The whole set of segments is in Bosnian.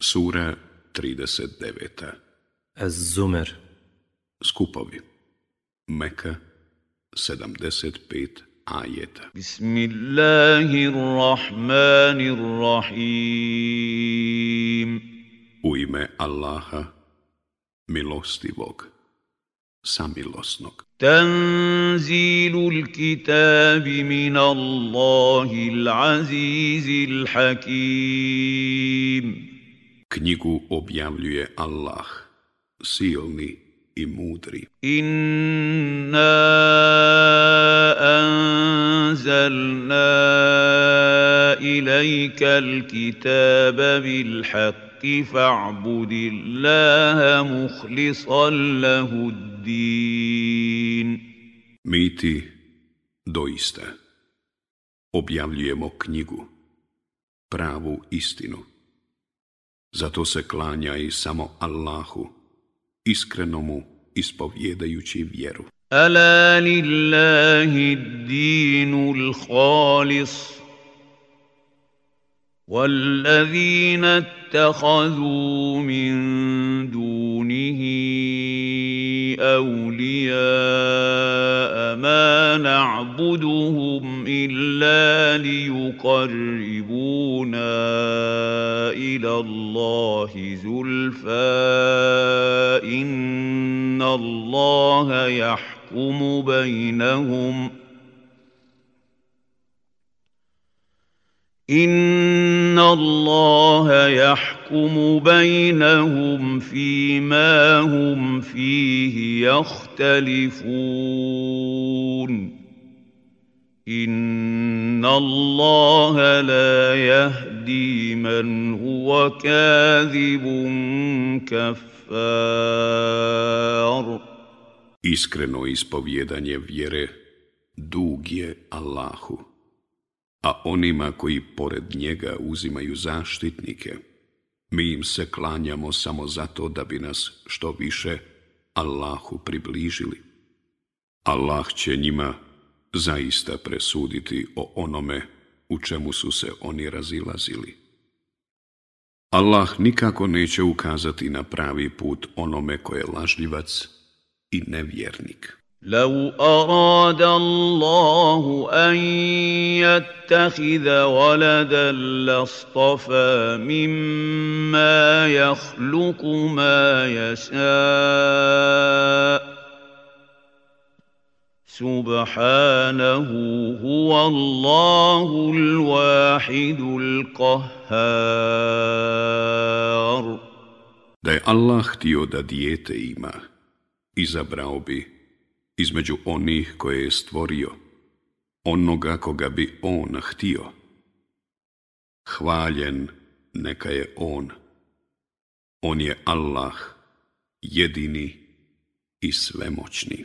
Sura 39. Az-Zumer Skupovi Meka 75 ajeta Bismillahirrahmanirrahim U ime Allaha milostivog samilosnog Tanzilul kitabi min Allahil azizil hakim knjigu objavljuje Allah, silni i mudri. Inna anzalna ilajka l'kitaba bil haqqi fa'budi Allaha muhlisan lahu din. Mi ti doista objavljujemo knjigu, pravu istinu Zato se klanjaj samo Allahu, iskrenomu ispovjedajući vjeru. Ala lillahi dinul khalis. والذين اتخذوا من دونه أولياء وما نعبدهم إلا ليقربونا إلى الله زلفى إن الله يحكم بينهم ۖ ان الله يحكم بينهم فيما هم فيه يختلفون ان الله لا يهدي من هو كاذب كفار Iskreno ispovjedanje vjere dug je Allahu. a onima koji pored njega uzimaju zaštitnike, mi im se klanjamo samo zato da bi nas što više Allahu približili. Allah će njima zaista presuditi o onome u čemu su se oni razilazili. Allah nikako neće ukazati na pravi put onome koje je lažljivac i nevjernik. لو اراد الله ان يتخذ ولدا لاصطفى مما يخلق ما يشاء سبحانه هو الله الواحد القهار الله je Allah htio da dijete ima, izabrao bi između onih koje je stvorio, onoga koga bi on htio. Hvaljen neka je on. On je Allah, jedini i svemoćni.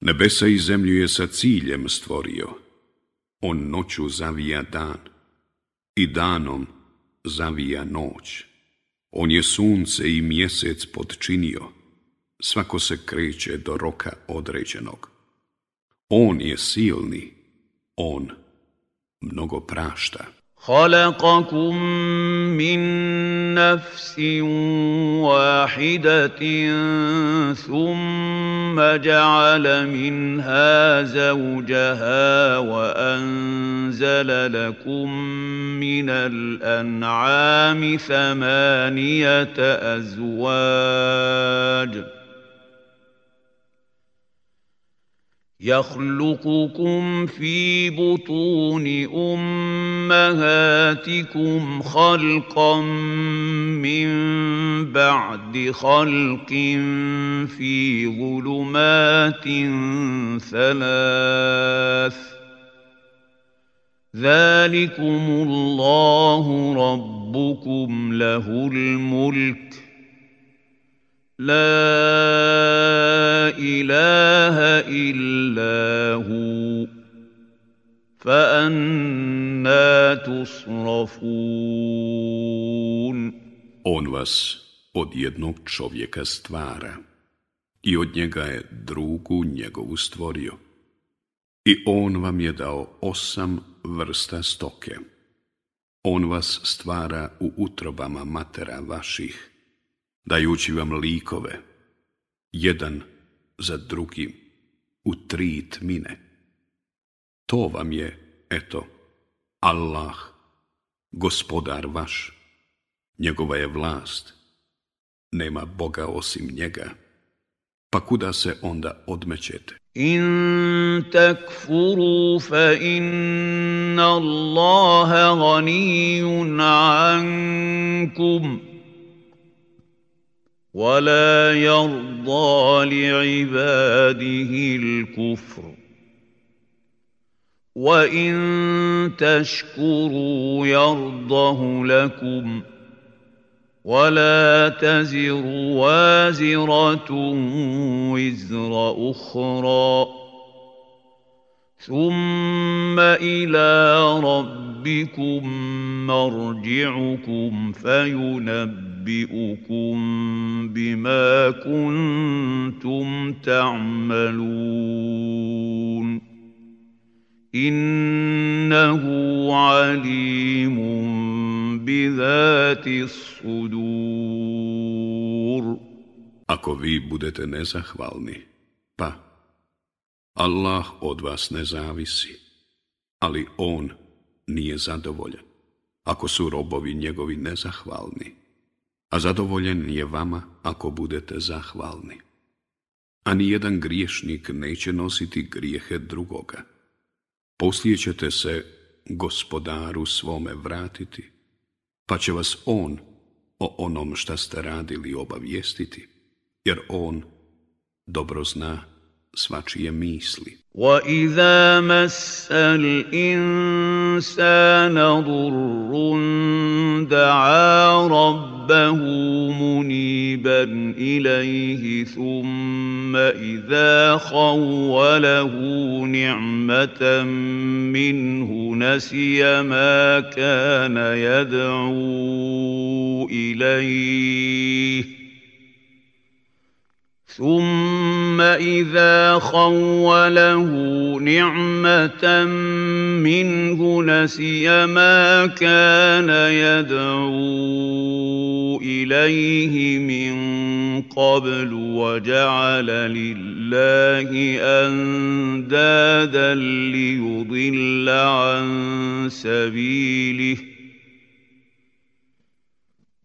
Nebesa i zemlju je sa ciljem stvorio. On noću zavija dan i danom zavija noć. On je sunce i mjesec podčinio. Svako se kreće do roka određenog. On je silni, on mnogo prašta. خلقكم من نفس واحده ثم جعل منها زوجها وانزل لكم من الانعام ثمانيه ازواج يخلقكم في بطون امهاتكم خلقا من بعد خلق في ظلمات ثلاث ذلكم الله ربكم له الملك لا اله الا On vas od jednog čovjeka stvara i od njega je drugu njegovu stvorio. I on vam je dao osam vrsta stoke. On vas stvara u utrobama matera vaših, dajući vam likove, jedan za drugim, u tri tmine to vam je, eto, Allah, gospodar vaš. Njegova je vlast. Nema Boga osim njega. Pa kuda se onda odmećete? In takfuru fa inna Allaha ganijun ankum. li ibadihi kufru. وان تشكروا يرضه لكم ولا تزر وازره وزر اخرى ثم الى ربكم مرجعكم فينبئكم بما كنتم تعملون alimun bi zati sudur. Ako vi budete nezahvalni, pa Allah od vas ne zavisi, ali On nije zadovoljan, ako su robovi njegovi nezahvalni, a zadovoljen je vama ako budete zahvalni. A jedan griješnik neće nositi grijehe drugoga poslije ćete se gospodaru svome vratiti, pa će vas on o onom šta ste radili obavijestiti, jer on dobro zna svačije misli. وَإِذَا مَسَّ الإنسان ضر دعا ربه منيبا إليه ثم إذا خوله نعمة منه نسي ما كان يدعو إليه ثم اذا خوله نعمه منه نسي ما كان يدعو اليه من قبل وجعل لله اندادا ليضل عن سبيله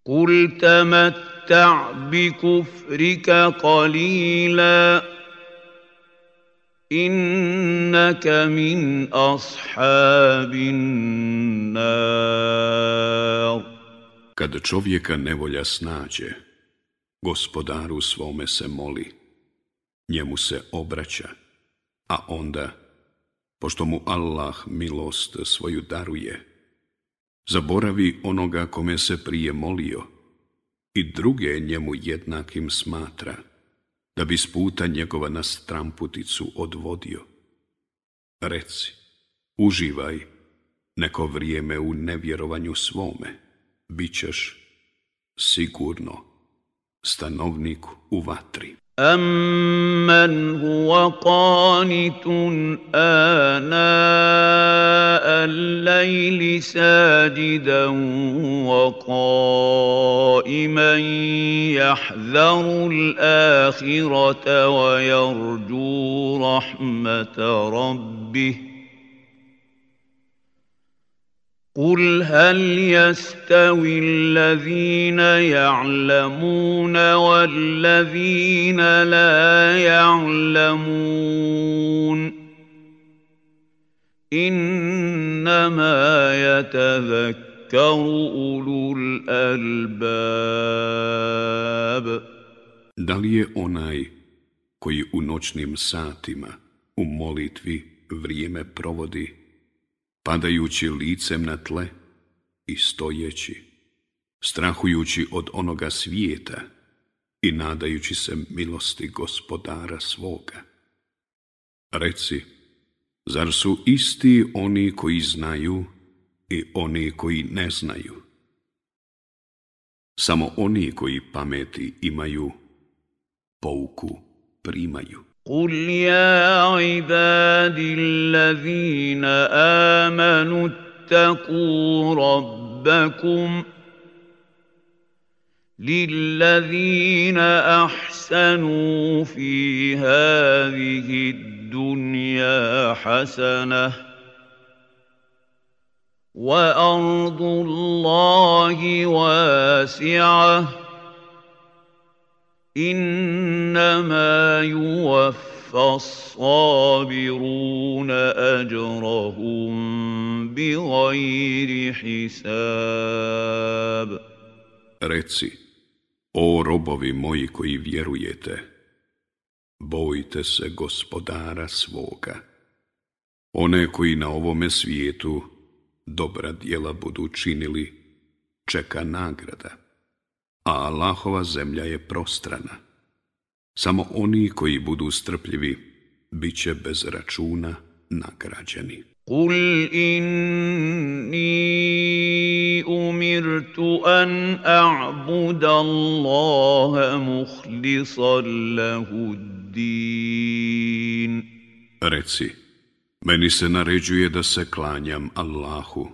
قل تمت تتمتع بكفرك قليلا انك من اصحاب النار Kad čovjeka nevolja snađe, gospodaru svome se moli, njemu se obraća, a onda, pošto mu Allah milost svoju daruje, zaboravi onoga kome se prije molio, i druge njemu jednakim smatra, da bi sputa njegova na stramputicu odvodio. Reci, uživaj neko vrijeme u nevjerovanju svome, bit ćeš sigurno stanovnik u vatri. أَمَّنْ هُوَ قَانِتٌ آنَاءَ اللَّيْلِ سَاجِدًا وَقَائِمًا يَحْذَرُ الْآخِرَةَ وَيَرْجُو رَحْمَةَ رَبِّهِ قل هل يستوي الذين يعلمون والذين لا يعلمون انما يتذكر اولو الالباب Da li je onaj koji u noćnim satima u molitvi vrijeme provodi padajući licem na tle i stojeći, strahujući od onoga svijeta i nadajući se milosti gospodara svoga. Reci, zar su isti oni koji znaju i oni koji ne znaju? Samo oni koji pameti imaju, pouku primaju. قل يا عبادي الذين آمنوا اتقوا ربكم للذين أحسنوا في هذه الدنيا حسنة وأرض الله واسعة innama sabiruna sabiruna ajrahum bighayri hisab. Reci, o robovi moji koji vjerujete, bojite se gospodara svoga, one koji na ovome svijetu dobra djela budu činili, čeka nagrada a Allahova zemlja je prostrana. Samo oni koji budu strpljivi, bit će bez računa nagrađeni. Kul inni umirtu an Reci, meni se naređuje da se klanjam Allahu,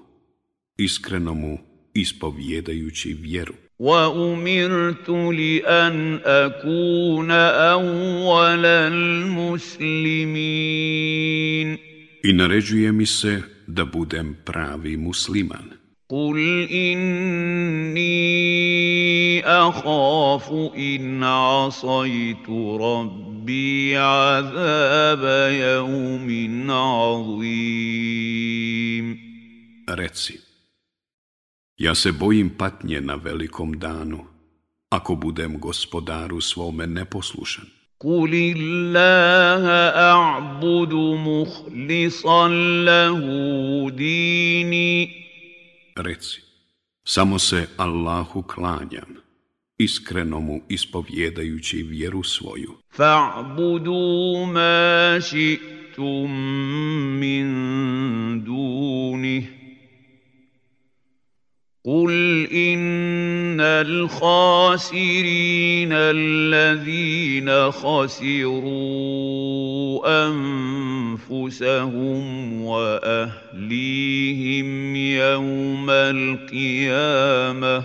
iskreno mu ispovjedajući vjeru. وأمرت لأن أكون أول المسلمين I naređuje mi se da budem pravi musliman. قل إني أخاف إن عصيت ربي عذاب يوم عظيم. Reci, Ja se bojim patnje na velikom danu, ako budem gospodaru svome neposlušan. Kulillaha a'budu muhlisan مخلصا dini. Reci, samo se Allahu klanjam, iskreno mu ispovjedajući vjeru svoju. Fa'budu ma ši'tum min dunih قل ان الخاسرين الذين خسروا انفسهم واهليهم يوم القيامه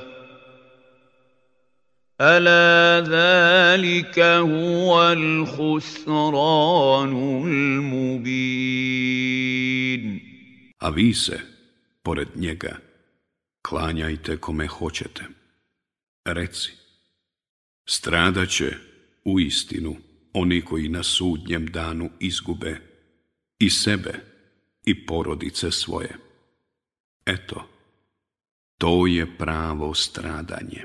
الا ذلك هو الخسران المبين أبيسة, pored njega klanjajte kome hoćete. Reci, stradaće će u istinu oni koji na sudnjem danu izgube i sebe i porodice svoje. Eto, to je pravo stradanje.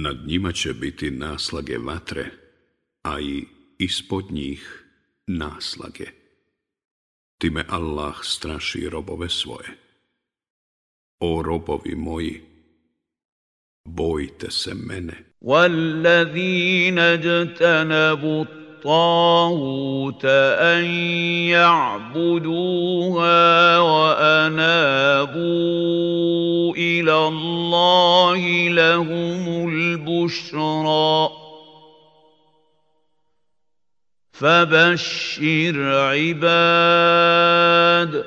Nad njima će biti naslage vatre, a i ispod njih naslage. Time Allah straši robove svoje. O robovi moji, bojte se mene. الطاغوت أن يعبدوها وأنابوا إلى الله لهم البشرى فبشر عباد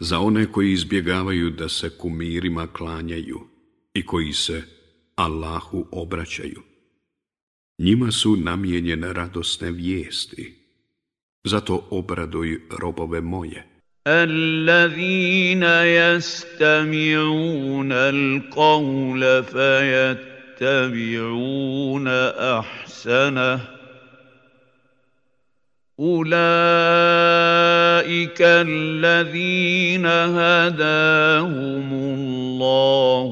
Za one koji izbjegavaju da se kumirima klanjaju i koji se Allahu obraćaju. Njima su namijenjene radosne vijesti. Zato obradoj robove moje. Al-lazina jastami'una al-kawla ahsanah. أولئك الذين هداهم الله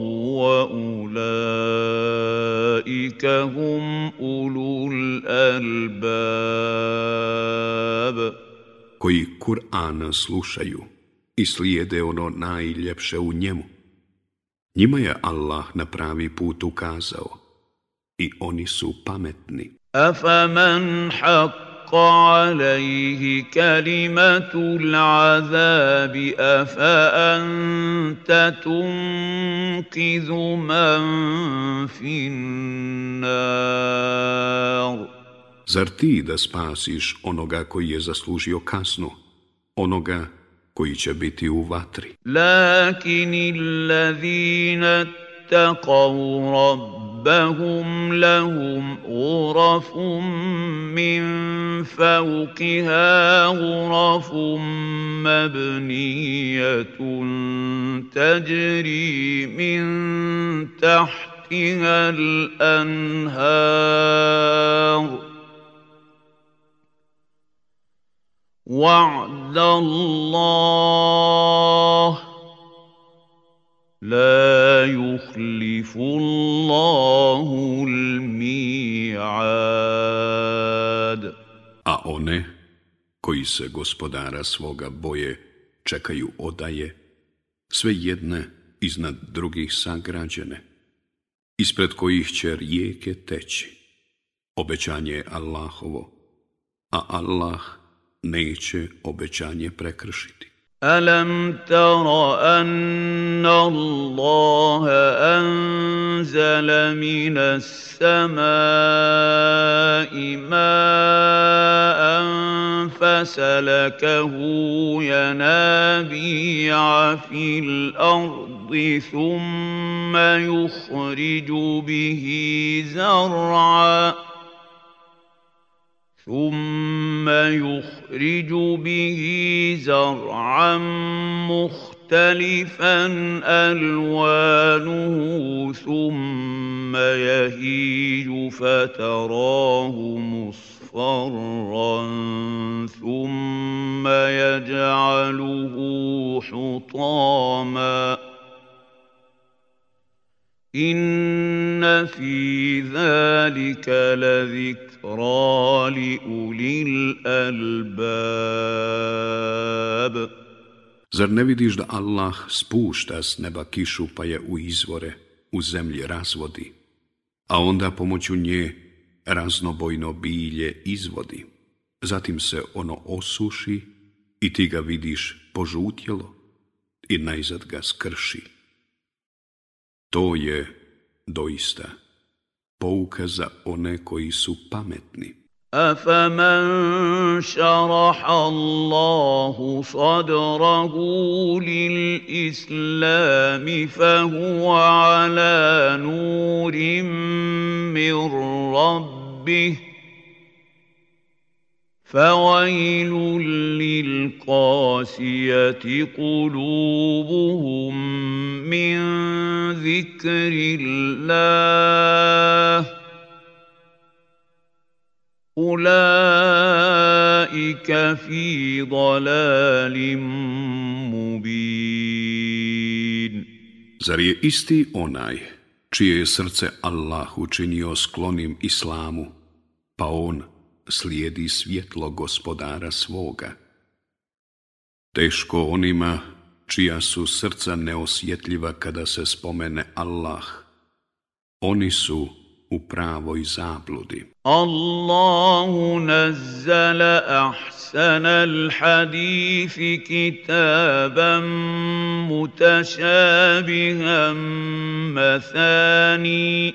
وأولئك هم أولو الألباب koji Kur'ana slušaju i slijede ono najljepše u njemu. Njima je Allah na pravi put ukazao i oni su pametni. Afaman Ha. حق عليه كلمة العذاب أفأنت تنقذ من في النار Zar ti da spasiš onoga koji je zaslužio kasnu, onoga koji će biti u vatri? Lakin illazina taqav ربهم لهم غرف من فوقها غرف مبنية تجري من تحتها الأنهار وعد الله yukhlifu Allahu al mi'ad. A one koji se gospodara svoga boje čekaju odaje, sve jedne iznad drugih sagrađene, ispred kojih će rijeke teći. Obećanje je Allahovo, a Allah neće obećanje prekršiti. ألم تر أن الله أنزل من السماء ماء فسلكه ينابيع في الأرض ثم يخرج به زرعا ثم ثم يخرج به زرعا مختلفا الوانه ثم يهيج فتراه مصفرا ثم يجعله حطاما ان في ذلك لذكر Zar ne vidiš da Allah spušta s neba kišu pa je u izvore, u zemlji razvodi, a onda pomoću nje raznobojno bilje izvodi. Zatim se ono osuši i ti ga vidiš požutjelo i najzad ga skrši. To je doista pouka za one koji su pametni. أفمن شرح الله صدره للإسلام فهو على نور من ربه فويل للقاسية قلوبهم من ذكر الله أولئك في ضلال mubin. Zar je isti onaj čije je srce Allah učinio sklonim islamu, pa on – slijedi svjetlo gospodara svoga. Teško onima čija su srca neosjetljiva kada se spomene Allah. Oni su u pravoj zabludi. Allahu nazzala ahsana al-hadithi kitaban mutashabihan mathanih.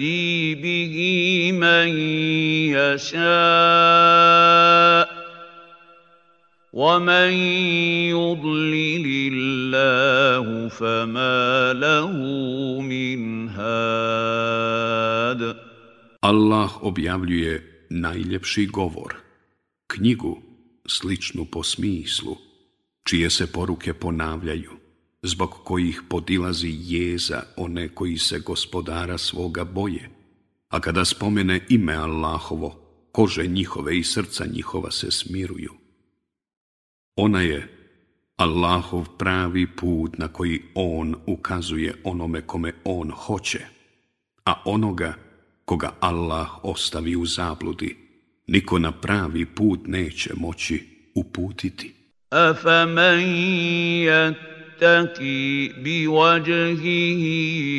يهدي به من يشاء ومن يضلل الله فما Allah objavljuje najljepši govor, knjigu sličnu po smislu, čije se poruke ponavljaju zbog kojih podilazi jeza one koji se gospodara svoga boje, a kada spomene ime Allahovo, kože njihove i srca njihova se smiruju. Ona je Allahov pravi put na koji On ukazuje onome kome On hoće, a onoga koga Allah ostavi u zabludi, niko na pravi put neće moći uputiti. يتقي بوجهه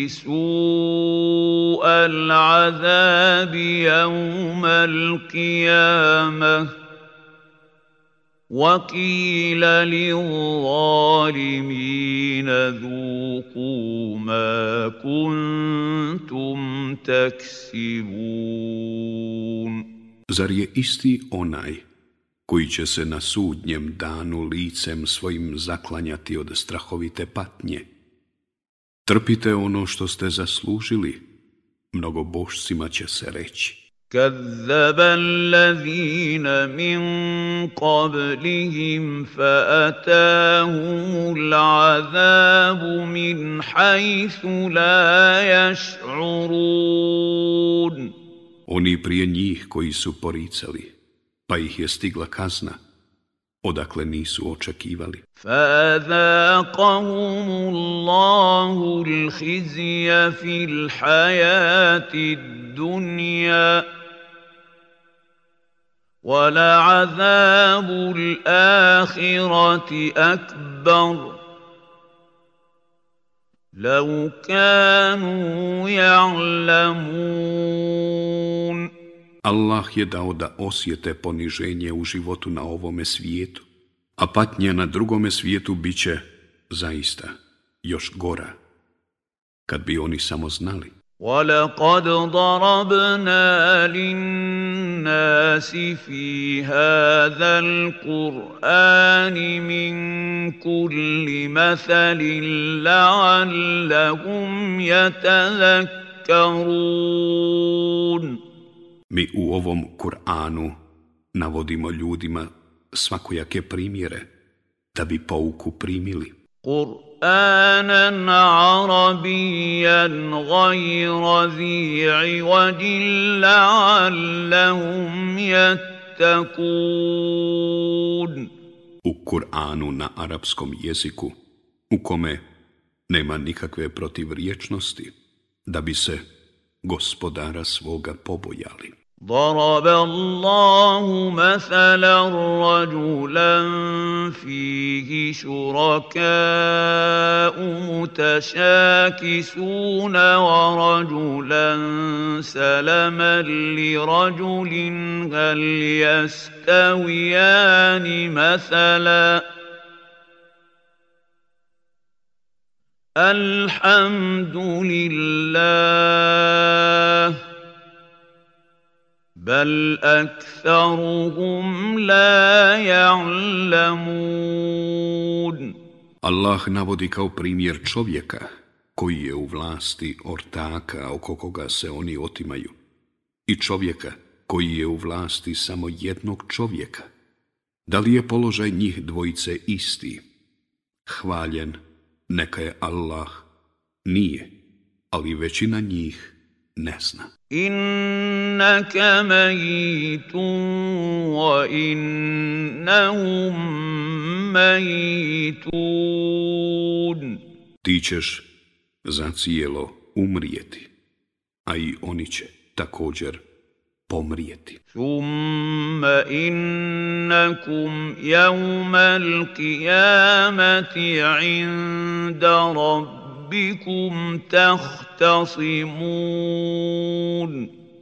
سوء العذاب يوم القيامه وقيل للظالمين ذوقوا ما كنتم تكسبون Zar je isti onaj koji će se na sudnjem danu licem svojim zaklanjati od strahovite patnje. Trpite ono što ste zaslužili, mnogo bošcima će se reći. كذب الذين Oni prije njih koji su poricali, pa ih je stigla kazna odakle nisu očekivali. فَذَاقَهُمُ اللَّهُ الْخِزْيَ فِي الْحَيَاةِ الدُّنْيَا وَلَعَذَابُ الْآخِرَةِ أَكْبَرُ لَوْ كَانُوا يَعْلَمُونَ Allah je dao da osjete poniženje u životu na ovome svijetu, a patnje na drugome svijetu bit će zaista još gora, kad bi oni samo znali. وَلَقَدْ ضَرَبْنَا لِلنَّاسِ فِي هَذَا الْقُرْآنِ مِنْ كُلِّ مَثَلٍ لَعَلَّهُمْ يَتَذَكَّرُونَ mi u ovom Kur'anu navodimo ljudima svakojake primjere da bi pouku primili. Kur'anan arabijan U Kur'anu na arapskom jeziku, u kome nema nikakve protivriječnosti, da bi se gospodara svoga pobojali. ضرب الله مثلا رجلا فيه شركاء متشاكسون ورجلا سلما لرجل هل يستويان مثلا الحمد لله بل أكثرهم لا Allah navodi kao primjer čovjeka koji je u vlasti ortaka oko koga se oni otimaju i čovjeka koji je u vlasti samo jednog čovjeka. Da li je položaj njih dvojice isti? Hvaljen, neka je Allah, nije, ali većina njih ne zna. In انك ميت وانهم ميتون Ti ćeš za cijelo umrijeti, a i oni će također pomrijeti. Summa innakum jaumal qiyamati inda rabbikum tahtasimun.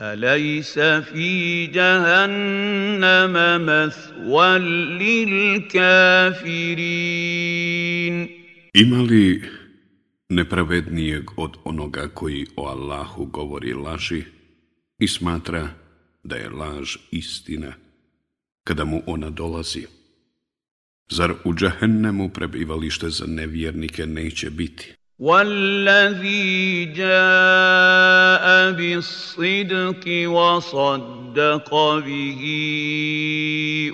أليس في جهنم مثوى للكافرين Ima li nepravednijeg od onoga koji o Allahu govori laži i smatra da je laž istina kada mu ona dolazi? Zar u džahennemu prebivalište za nevjernike neće biti? والذي جاء بالصدق وصدق به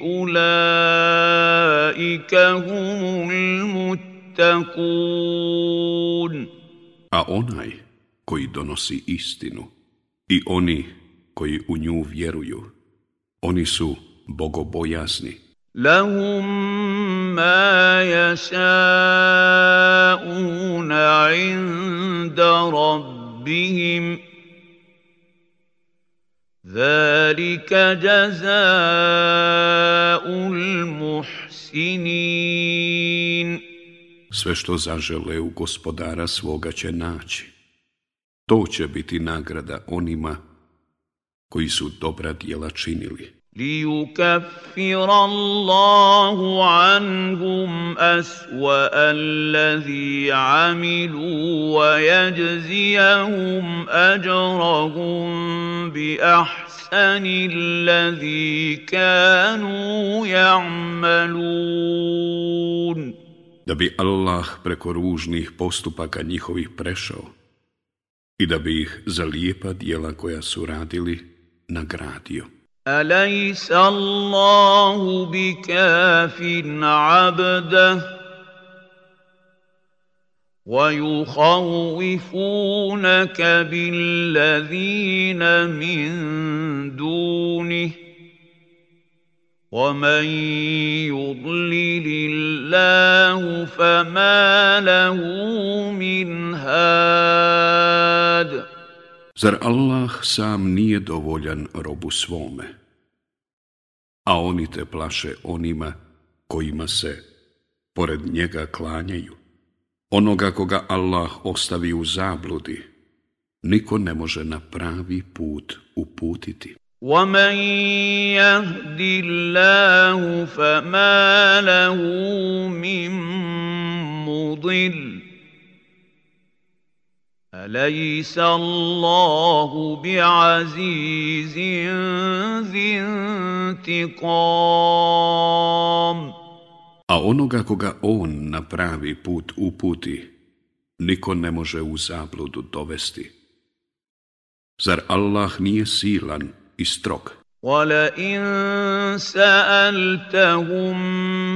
أولئك هم المتقون A onaj koji donosi istinu i oni koji u nju vjeruju, oni su bogobojazni. لهم ما يشاءون عند ربهم ذلك جزاء المحسنين Sve što zažele u gospodara svoga će naći. To će biti nagrada onima koji su dobra djela činili. ليكفر الله عنهم اسوا الذي عملوا ويجزيهم اجرهم باحسن الذي كانوا يعملون da bi Allah preko ružnih postupaka njihovih prešao i da bi ih za lijepa dijela koja su radili nagradio. اليس الله بكاف عبده ويخوفونك بالذين من دونه ومن يضلل الله فما له من هاد Zar Allah sam nije dovoljan robu svome? A oni te plaše onima kojima se pored njega klanjaju. Onoga koga Allah ostavi u zabludi, niko ne može na pravi put uputiti. وَمَنْ أليس الله بعزيز ذي A onoga koga on na pravi put uputi, niko ne može u zabludu dovesti. Zar Allah nije silan i strog? ولئن سالتهم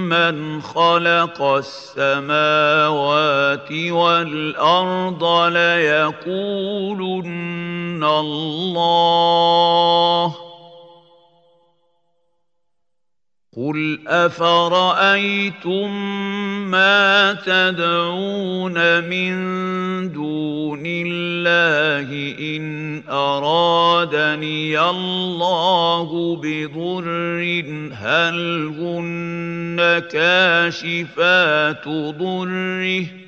من خلق السماوات والارض ليقولن الله قل افرايتم ما تدعون من دون الله ان ارادني الله بضر هل هن كاشفات ضره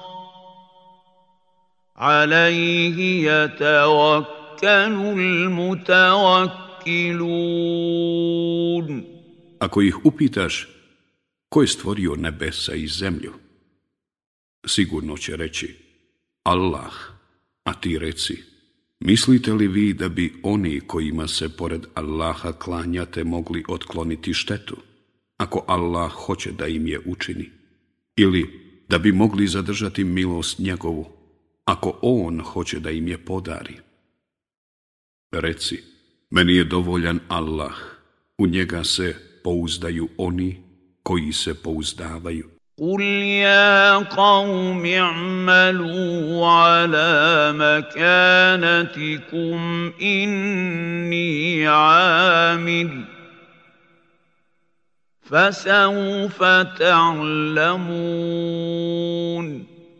عليه يتوكل المتوكلون Ako ih upitaš ko je stvorio nebesa i zemlju, sigurno će reći Allah, a ti reci Mislite li vi da bi oni kojima se pored Allaha klanjate mogli otkloniti štetu, ako Allah hoće da im je učini, ili da bi mogli zadržati milost njegovu, ako on hoće da im je podari. Reci, meni je dovoljan Allah, u njega se pouzdaju oni koji se pouzdavaju. قل يا قوم ni. ala makanatikum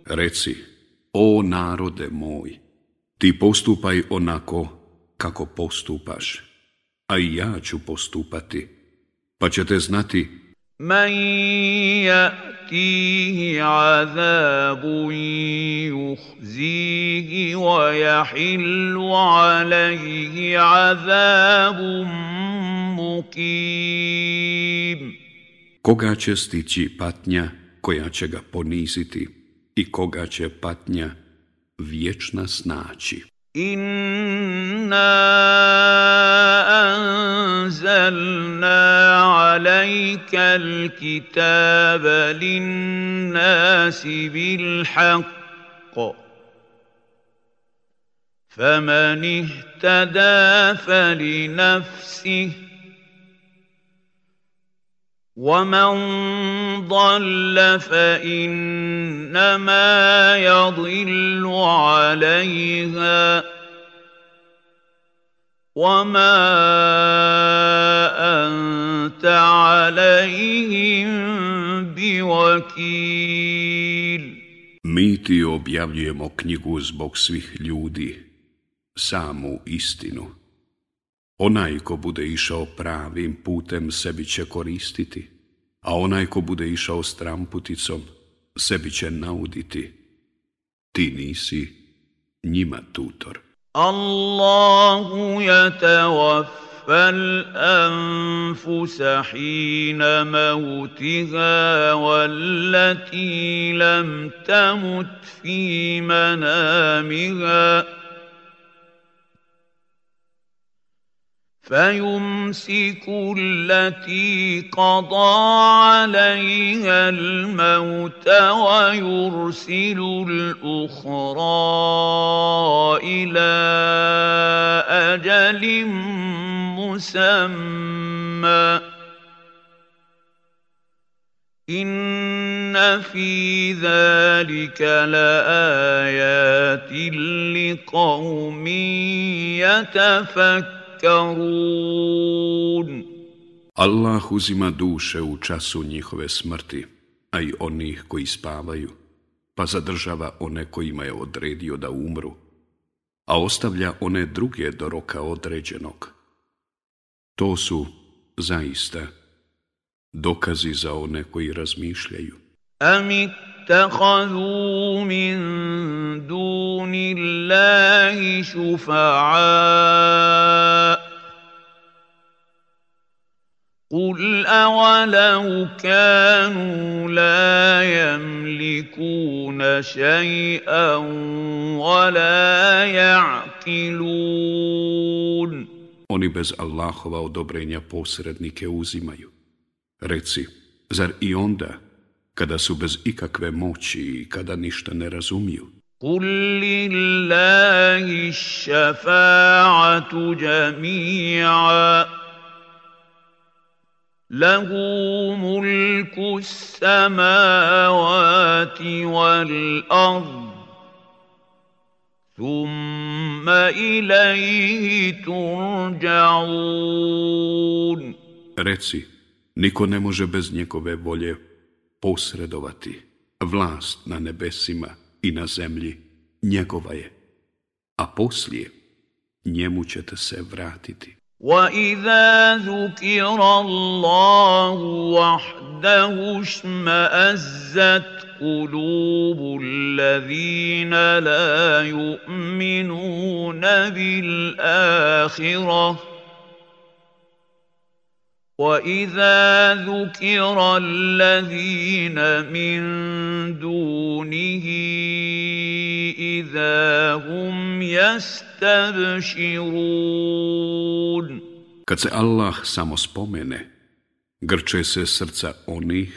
Reci, o narode moj, ti postupaj onako kako postupaš, a i ja ću postupati, pa ćete znati ja'tihi azabu juhzihi wa jahillu mukim. Koga će stići patnja koja će ga poniziti? i koga će patnja vječna snaći. Inna anzalna alejka al-kitaba linnasi bil-haqqa. فمن اهتدى فلنفسه ومن ضل فإنما يضل عليها وما أنت عليهم Mi ti objavljujemo knjigu zbog svih ljudi, samu istinu. Onaj ko bude išao pravim putem sebi će koristiti, a onaj ko bude išao stramputicom, sebi će nauditi. Ti nisi njima tutor. Allahu te الأنفس حين موتها والتي لم تمت في فيمسك التي قضى عليها الموت ويرسل الاخرى الى اجل مسمى ان في ذلك لايات لقوم يتفكرون Allah uzima duše u času njihove smrti, a i onih koji spavaju, pa zadržava one kojima je odredio da umru, a ostavlja one druge do roka određenog. To su, zaista, dokazi za one koji razmišljaju. Amin. اتخذوا من دون الله شفعاء قل اولو كانوا لا يملكون شيئا ولا يعقلون Oni bez Allahova odobrenja posrednike uzimaju. Reci, zar i onda kada su bez ikakve moći kada ništa ne razumiju. Kullillahi šafa'atu jami'a Lahu mulku samavati wal ard Thumma ilaihi Reci, niko ne može bez njegove bolje posredovati. Vlast na nebesima i na zemlji njegova je, a poslije njemu ćete se vratiti. وَإِذَا ذُكِرَ اللَّهُ وَحْدَهُ اشْمَأَزَّتْ قُلُوبُ الَّذِينَ لَا يُؤْمِنُونَ بِالْآخِرَةِ وَإِذَا ذُكِرَ الَّذِينَ مِنْ دُونِهِ إِذَا هُمْ يَسْتَبْشِرُونَ Kad se Allah samo spomene, grče se srca onih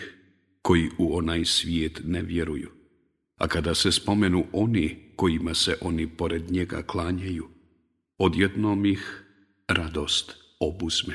koji u onaj svijet ne vjeruju. A kada se spomenu oni kojima se oni pored njega klanjaju, odjednom ih radost obuzme.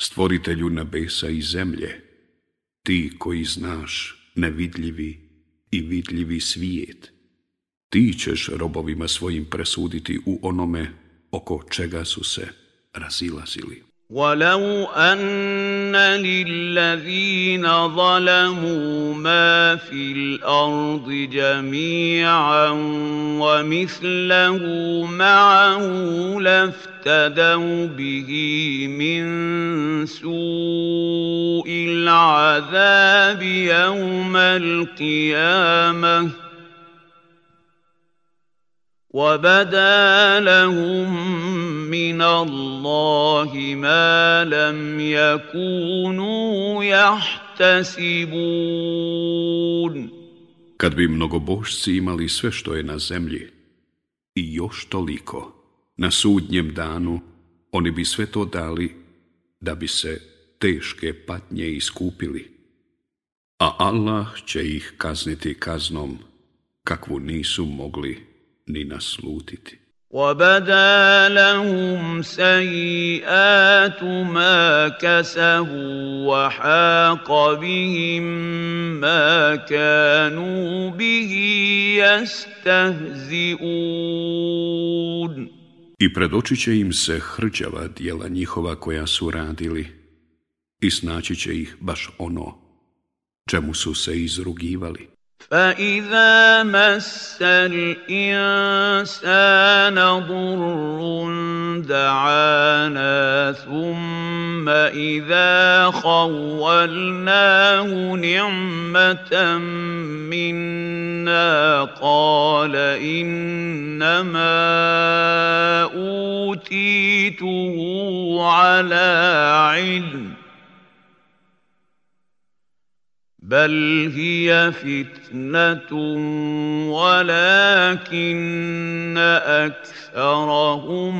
stvoritelju nebesa i zemlje, ti koji znaš nevidljivi i vidljivi svijet. Ti ćeš robovima svojim presuditi u onome oko čega su se razilazili. ولو أن للذين ظلموا ما في الأرض جميعا ومثله معه لافتدوا به من سوء العذاب يوم القيامة وَبَدَا لهم من اللَّهِ مَا لَمْ يَكُونُوا Kad bi mnogobožci imali sve što je na zemlji i još toliko, na sudnjem danu oni bi sve to dali da bi se teške patnje iskupili, a Allah će ih kazniti kaznom kakvu nisu mogli ni naslutiti. وَبَدَا لَهُمْ سَيِّئَاتُ مَا كَسَبُوا وَحَاقَ بِهِمْ مَا كَانُوا بِهِ يَسْتَهْزِئُونَ I predoći će im se hrđava dijela njihova koja su radili i snaći će ih baš ono čemu su se izrugivali. فإذا مس الإنسان ضر دعانا ثم إذا خولناه نعمة منا قال إنما أوتيته على علم بل هي فتنه ولكن اكثرهم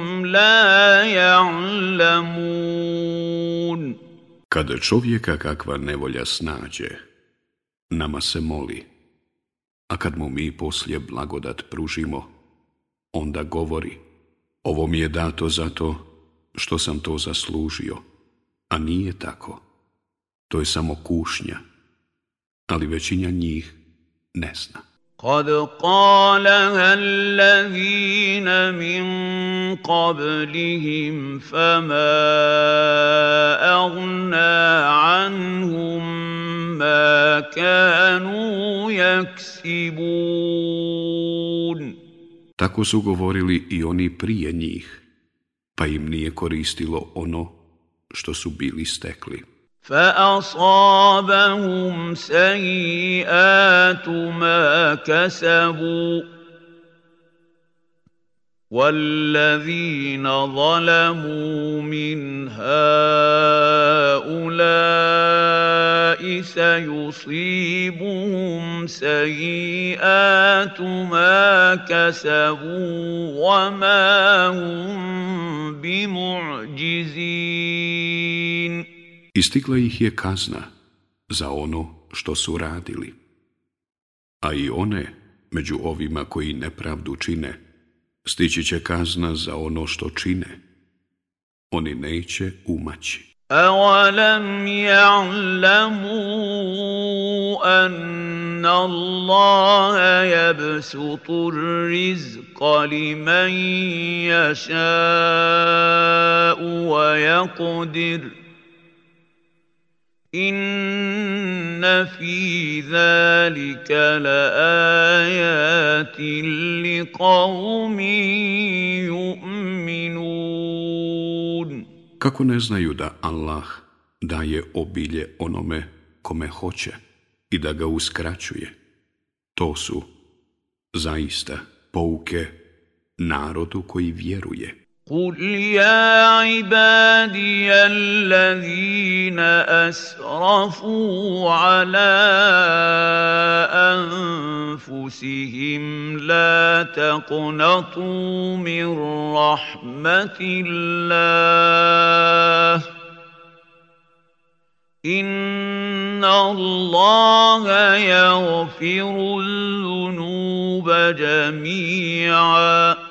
Kada čovjeka kakva nevolja snađe, nama se moli, a kad mu mi poslije blagodat pružimo, onda govori, ovo mi je dato zato što sam to zaslužio, a nije tako. To je samo kušnja ali većina njih ne zna. قد قالها الذين Tako su govorili i oni prije njih, pa im nije koristilo ono što su bili stekli. فاصابهم سيئات ما كسبوا والذين ظلموا من هؤلاء سيصيبهم سيئات ما كسبوا وما هم بمعجزين i stigla ih je kazna za ono što su radili. A i one, među ovima koji nepravdu čine, stići će kazna za ono što čine. Oni neće umaći. أَوَلَمْ يَعْلَمُوا أَنَّ اللَّهَ يَبْسُطُ wa إن Kako ne znaju da Allah daje obilje onome kome hoće i da ga uskraćuje? To su zaista pouke narodu koji vjeruje. قل يا عبادي الذين اسرفوا على انفسهم لا تقنطوا من رحمه الله ان الله يغفر الذنوب جميعا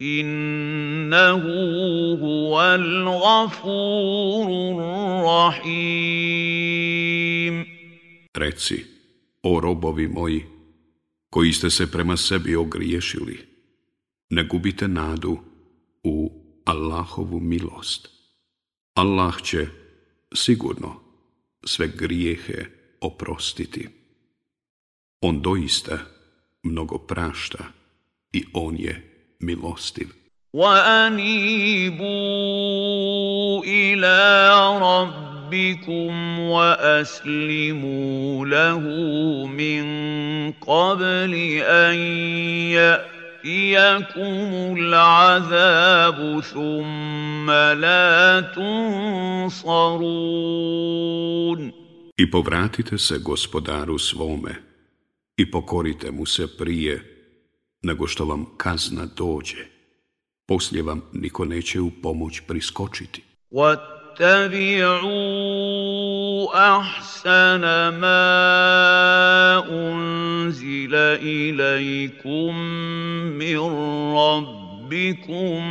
innahu Reci, o robovi moji, koji ste se prema sebi ogriješili, ne gubite nadu u Allahovu milost. Allah će sigurno sve grijehe oprostiti. On doista mnogo prašta i on je milostiv. وَأَنِيبُوا إِلَىٰ رَبِّكُمْ وَأَسْلِمُوا لَهُ I povratite se gospodaru svome i pokorite mu se prije nego što vam kazna dođe. Poslije vam niko neće u pomoć priskočiti. واتبعوا احسن ما انزل اليكم من ربكم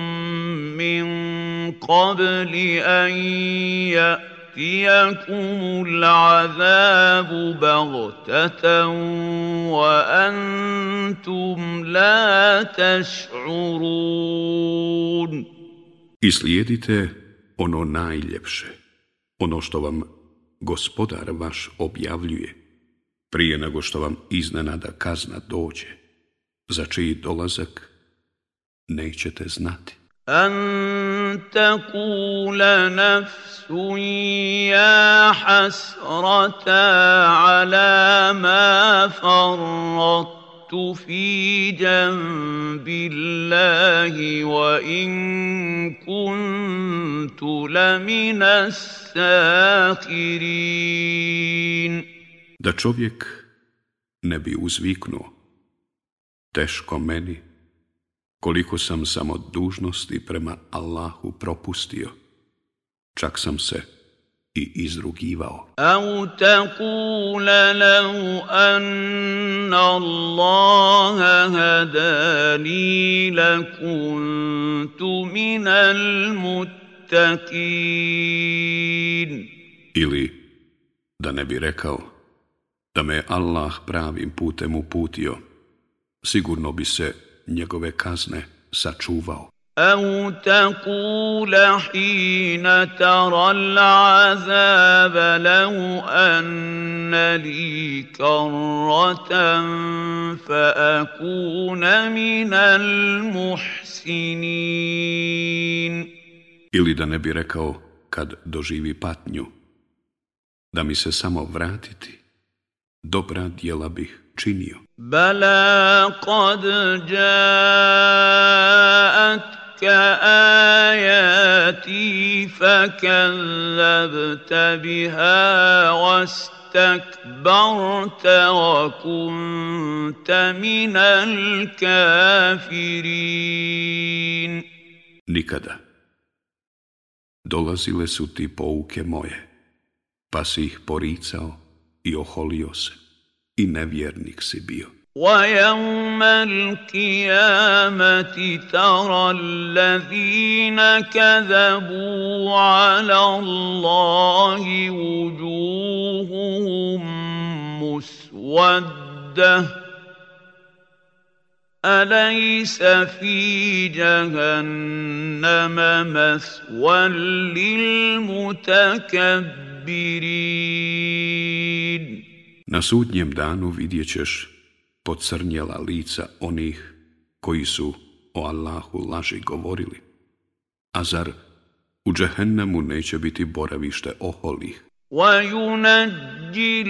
من قبل ان يأتي يَأْتِيَكُمُ الْعَذَابُ I slijedite ono najljepše, ono što vam gospodar vaš objavljuje, prije nego što vam iznenada kazna dođe, za čiji dolazak nećete znati. أن تقول نفس يا حسرة على ما فرطت في جنب الله وإن كنت لمن الساخرين Da čovjek ne bi uzviknuo, teško meni koliko sam samo dužnosti prema Allahu propustio. Čak sam se i izrugivao. Au takule anna Allaha hadani lakuntu Ili da ne bi rekao da me Allah pravim putem uputio, sigurno bi se njegove kazne sačuvao. أو تقول حين ترى العذاب Ili da ne bi rekao kad doživi patnju, da mi se samo vratiti, dobra djela bih činio. Bala kad jaatka ajati fakallabta biha wa وكنت minal kafirin. Nikada. Dolazile su ti pouke moje, pa si ih poricao i oholio se. i nevjernik si bio. ويوم القيامة ترى الذين كذبوا على الله وجوههم مسودة أليس في جهنم مثوى للمتكبرين Na sudnjem danu vidjet ćeš pocrnjela lica onih koji su o Allahu laži govorili. A zar u džehennemu neće biti boravište oholih? وَيُنَجِّي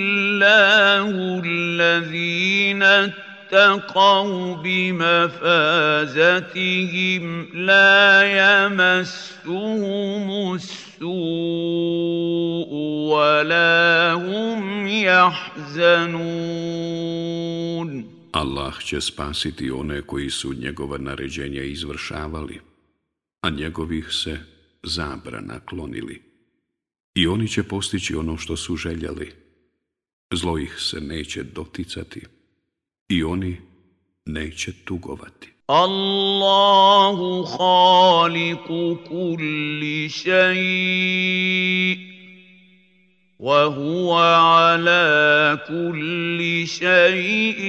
ولا Allah će spasiti one koji su njegova naređenja izvršavali, a njegovih se zabrana klonili. I oni će postići ono što su željeli. Zlo ih se neće doticati i oni neće tugovati. الله خالق كل شيء وهو على كل شيء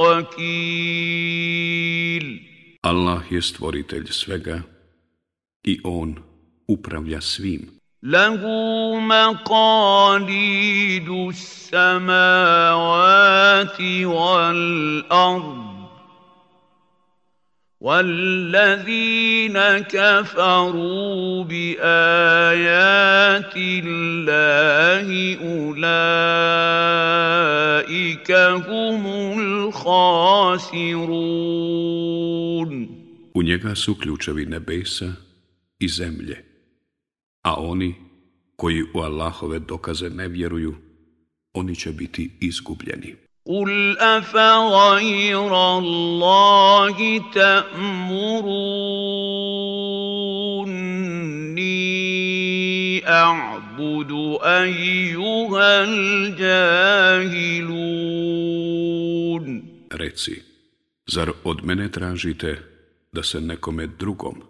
وكيل الله je stvoritelj svega i on upravlja svim. له مقاليد السماوات والأرض والذين كفروا بآيات الله أولئك هم الخاسرون U njega su ključevi nebesa i zemlje, a oni koji u Allahove dokaze ne vjeruju, oni će biti izgubljeni. قل افغير الله تامروني اعبد ايها الجاهلون Reci, zar od mene tražite da se nekome drugom,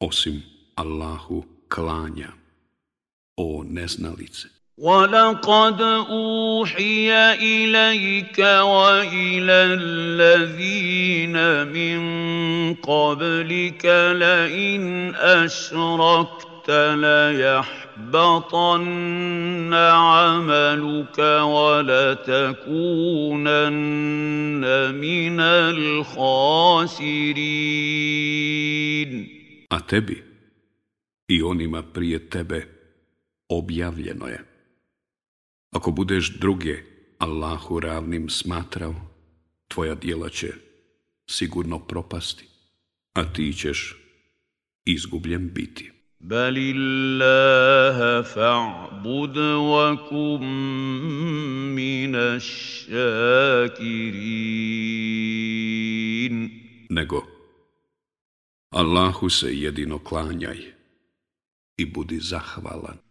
osim Allahu, klanja, o neznalice? ولقد اوحي اليك والى الذين من قبلك لئن اشركت ليحبطن عملك ولتكونن من الخاسرين أتبي. إيوني i onima prije tebe objavljeno je Ako budeš druge Allahu ravnim smatrao, tvoja djela će sigurno propasti, a ti ćeš izgubljen biti. wa nego Allahu se jedino klanjaj i budi zahvalan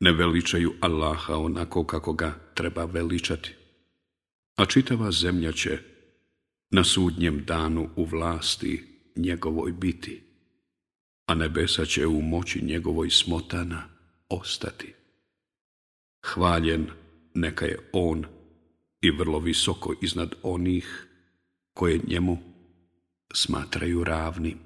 ne veličaju Allaha onako kako ga treba veličati. A čitava zemlja će na sudnjem danu u vlasti njegovoj biti, a nebesa će u moći njegovoj smotana ostati. Hvaljen neka je on i vrlo visoko iznad onih koje njemu smatraju ravnim.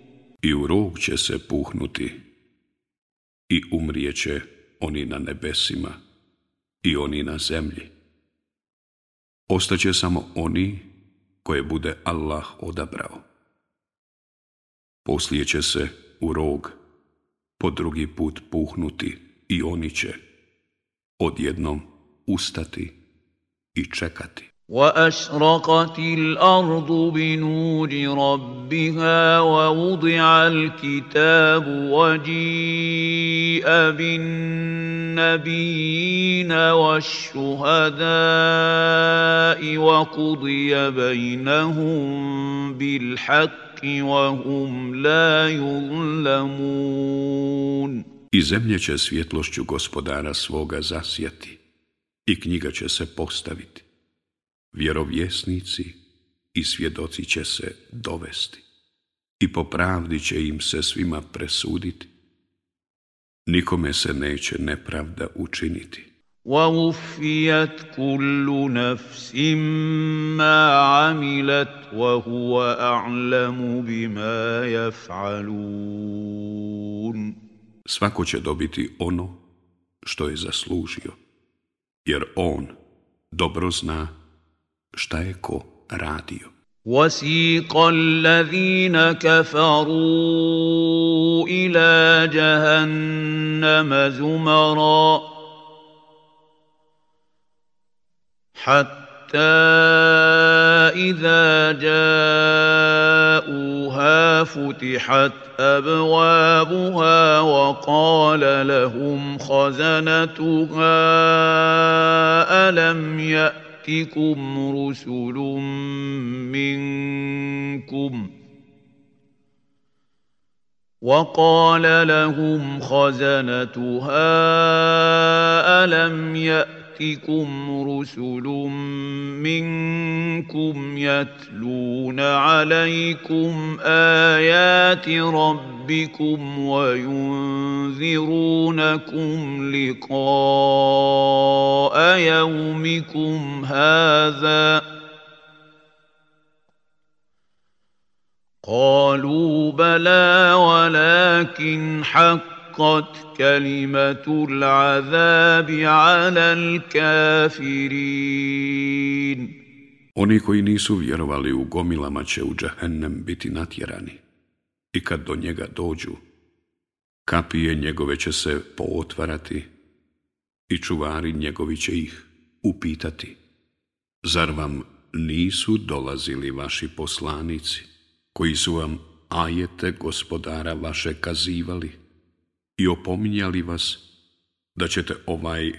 i u rog će se puhnuti i umrijeće oni na nebesima i oni na zemlji. Ostaće samo oni koje bude Allah odabrao. Poslije će se u rog po drugi put puhnuti i oni će odjednom ustati i čekati. واشرقت الارض بنور ربها ووضع الكتاب وجيء بالنبيين والشهداء وقضي بينهم بالحق وهم لا يظلمون I zemlje će svjetlošću gospodara svoga zasjeti i knjiga će se postaviti. vjerovjesnici i svjedoci će se dovesti i po pravdi će im se svima presuditi. Nikome se neće nepravda učiniti. وَوُفِّيَتْ كُلُّ نَفْسٍ مَا عَمِلَتْ وَهُوَ أَعْلَمُ بِمَا يَفْعَلُونَ Svako će dobiti ono što je zaslužio, jer on dobro zna šta je ko radio. وسيق الذين كفروا إلى جهنم زمرا حتى إذا جاءوها فتحت أبوابها وقال لهم خزنتها ألم يأتوا تاتكم رسل منكم وقال لهم خزنتها الم يأتكم تأتكم رسل منكم يتلون عليكم آيات ربكم وينذرونكم لقاء يومكم هذا قالوا بلى ولكن حق حقت كلمة العذاب على الكافرين Oni koji nisu vjerovali u gomilama će u džahennem biti natjerani. I kad do njega dođu, kapije njegove će se pootvarati i čuvari njegovi će ih upitati. Zar vam nisu dolazili vaši poslanici koji su vam ajete gospodara vaše kazivali? i opominjali vas da ćete ovaj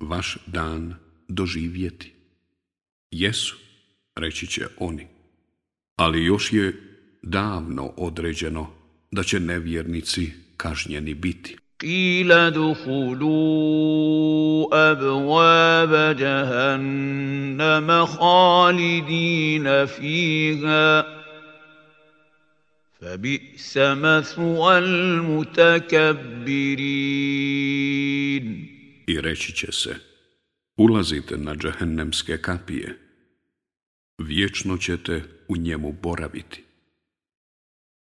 vaš dan doživjeti. Jesu, reći će oni, ali još je davno određeno da će nevjernici kažnjeni biti. قيل duhulu أبواب jahannama خالدين فيها فبئس مثوى المتكبرين I reći će se, ulazite na džahennemske kapije, vječno ćete u njemu boraviti.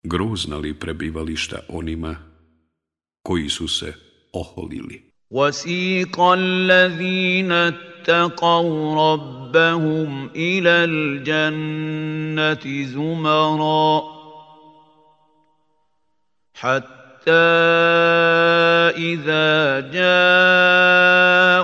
Grozna li prebivališta onima koji su se oholili. وَسِيقَ الَّذِينَ اتَّقَوْ رَبَّهُمْ إِلَى الْجَنَّةِ زُمَرًا حتى إذا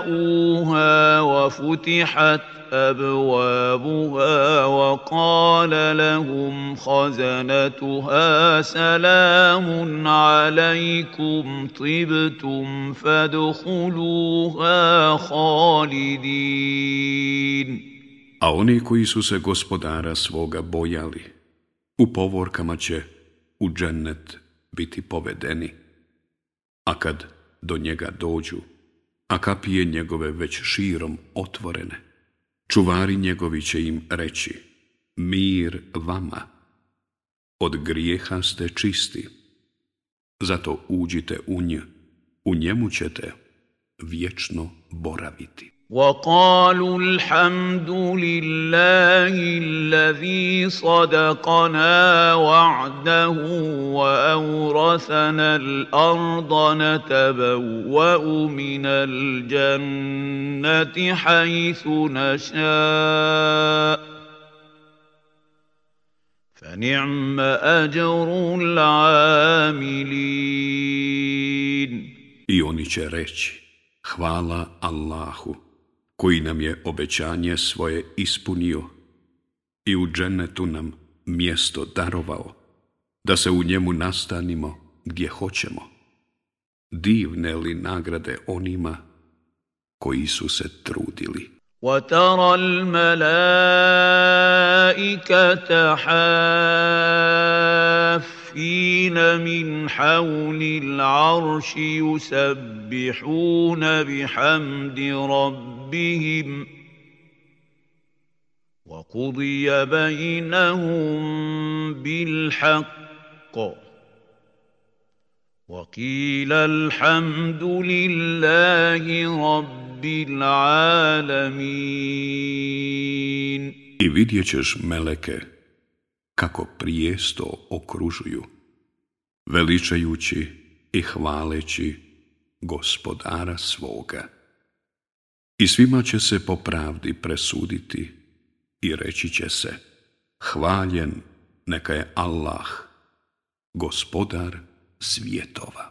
جاءوها وفتحت أبوابها وقال لهم خزنتها سلام عليكم طبتم فادخلوها خالدين A oni koji su se gospodara svoga bojali, u povorkama će u džennet biti povedeni. A kad do njega dođu, a kapije njegove već širom otvorene, čuvari njegovi će im reći, mir vama, od grijeha ste čisti, zato uđite u nj, u njemu ćete vječno boraviti. وقالوا الحمد لله الذي صدقنا وعده واورثنا الارض نتبوا من الجنه حيث نشاء فنعم اجر العاملين I oni خوالا اللهو koji nam je obećanje svoje ispunio i u dženetu nam mjesto darovao, da se u njemu nastanimo gdje hoćemo. Divne li nagrade onima koji su se trudili. وَتَرَى الْمَلَائِكَةَ حَافِّينَ مِنْ حَوْلِ الْعَرْشِ ربهم وقضي بينهم بالحق وقيل الحمد لله رب العالمين I vidjet ćeš meleke kako prijesto okružuju, veličajući i hvaleći gospodara svoga. I svima će se po pravdi presuditi i reći će se, hvaljen neka je Allah, gospodar Svjetova.